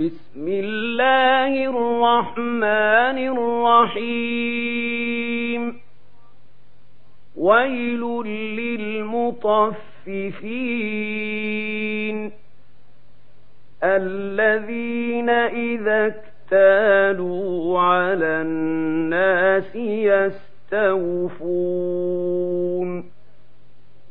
بسم الله الرحمن الرحيم. ويل للمطففين الذين إذا اكتالوا على الناس يستوفون.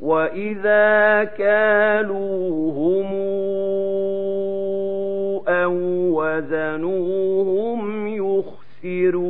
وإذا كالوهم وزنوهم يخسرون.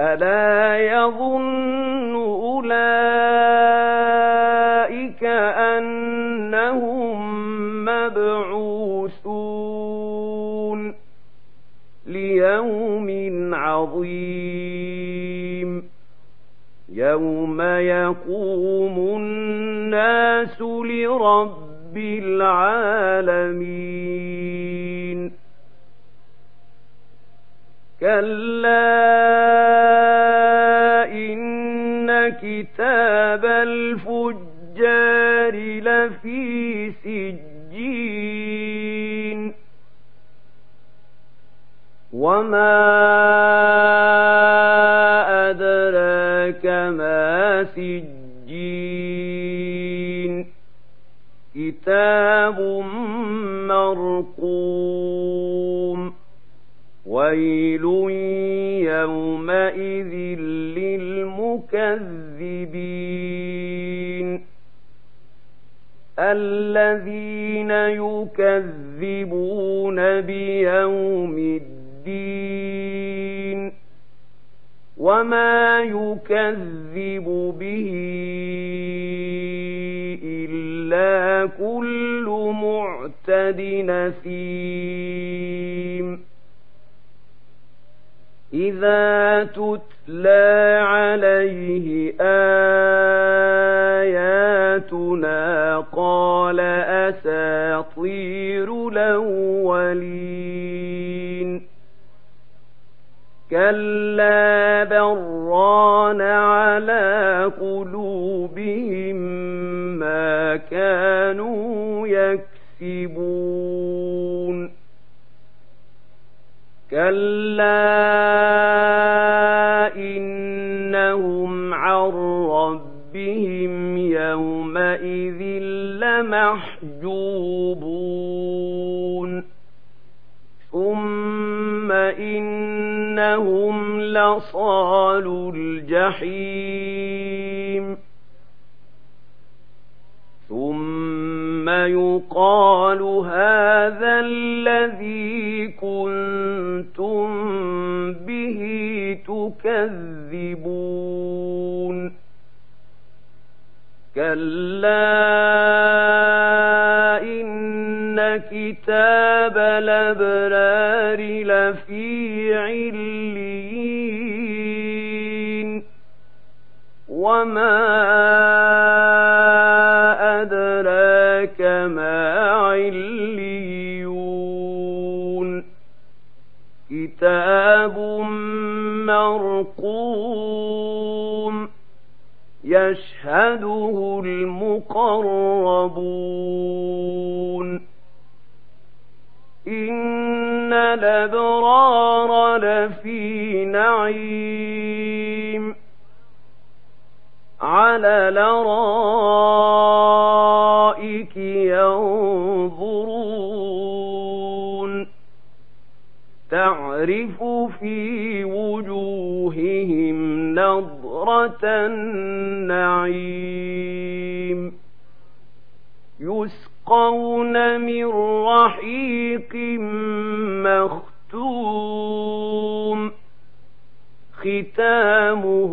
ألا يظن أولئك أنهم مبعوثون ليوم عظيم. يوم يقوم الناس لرب العالمين. كلا إن كتاب الفجار لفي سجين. وما أدراك ما سجين. كتاب مرقوم ويل يومئذ للمكذبين الذين يكذبون بيوم الدين وما يكذب به إلا كل معتد نسيم إذا تتلى عليه آياتنا قال أساطير الأولين كلا بران على قلوبهم كانوا يكسبون. كلا إنهم عن ربهم يومئذ لمحجوبون. ثم إنهم لصال الجحيم. ثم يقال هذا الذي كنتم به تكذبون كلا إن كتاب الأبرار لفي عليين وما عليون كتاب مرقوم يشهده المقربون. إن الأبرار لفي نعيم. على الأرائك تعرف في وجوههم نضرة النعيم يسقون من رحيق مختوم ختامه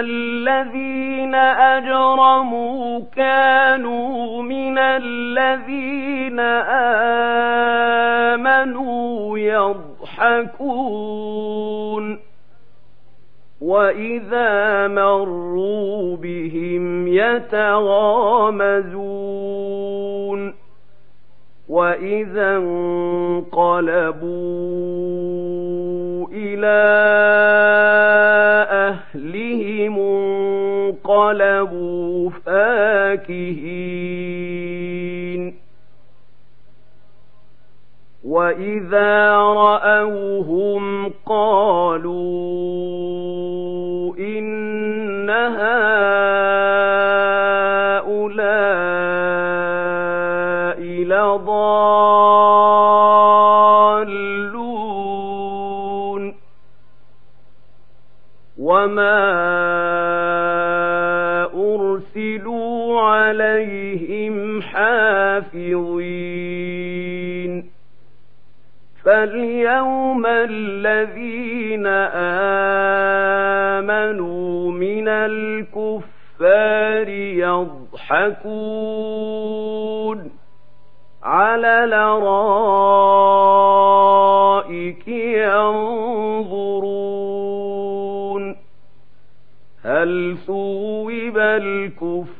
الذين أجرموا كانوا من الذين آمنوا يضحكون وإذا مروا بهم يتغامزون وإذا انقلبوا إلى وإذا رأوهم قالوا إن هؤلاء لضالون وما أرسلوا عليهم حافظين فاليوم الذين آمنوا من الكفار يضحكون على الارائك ينظرون هل ثوب الكفار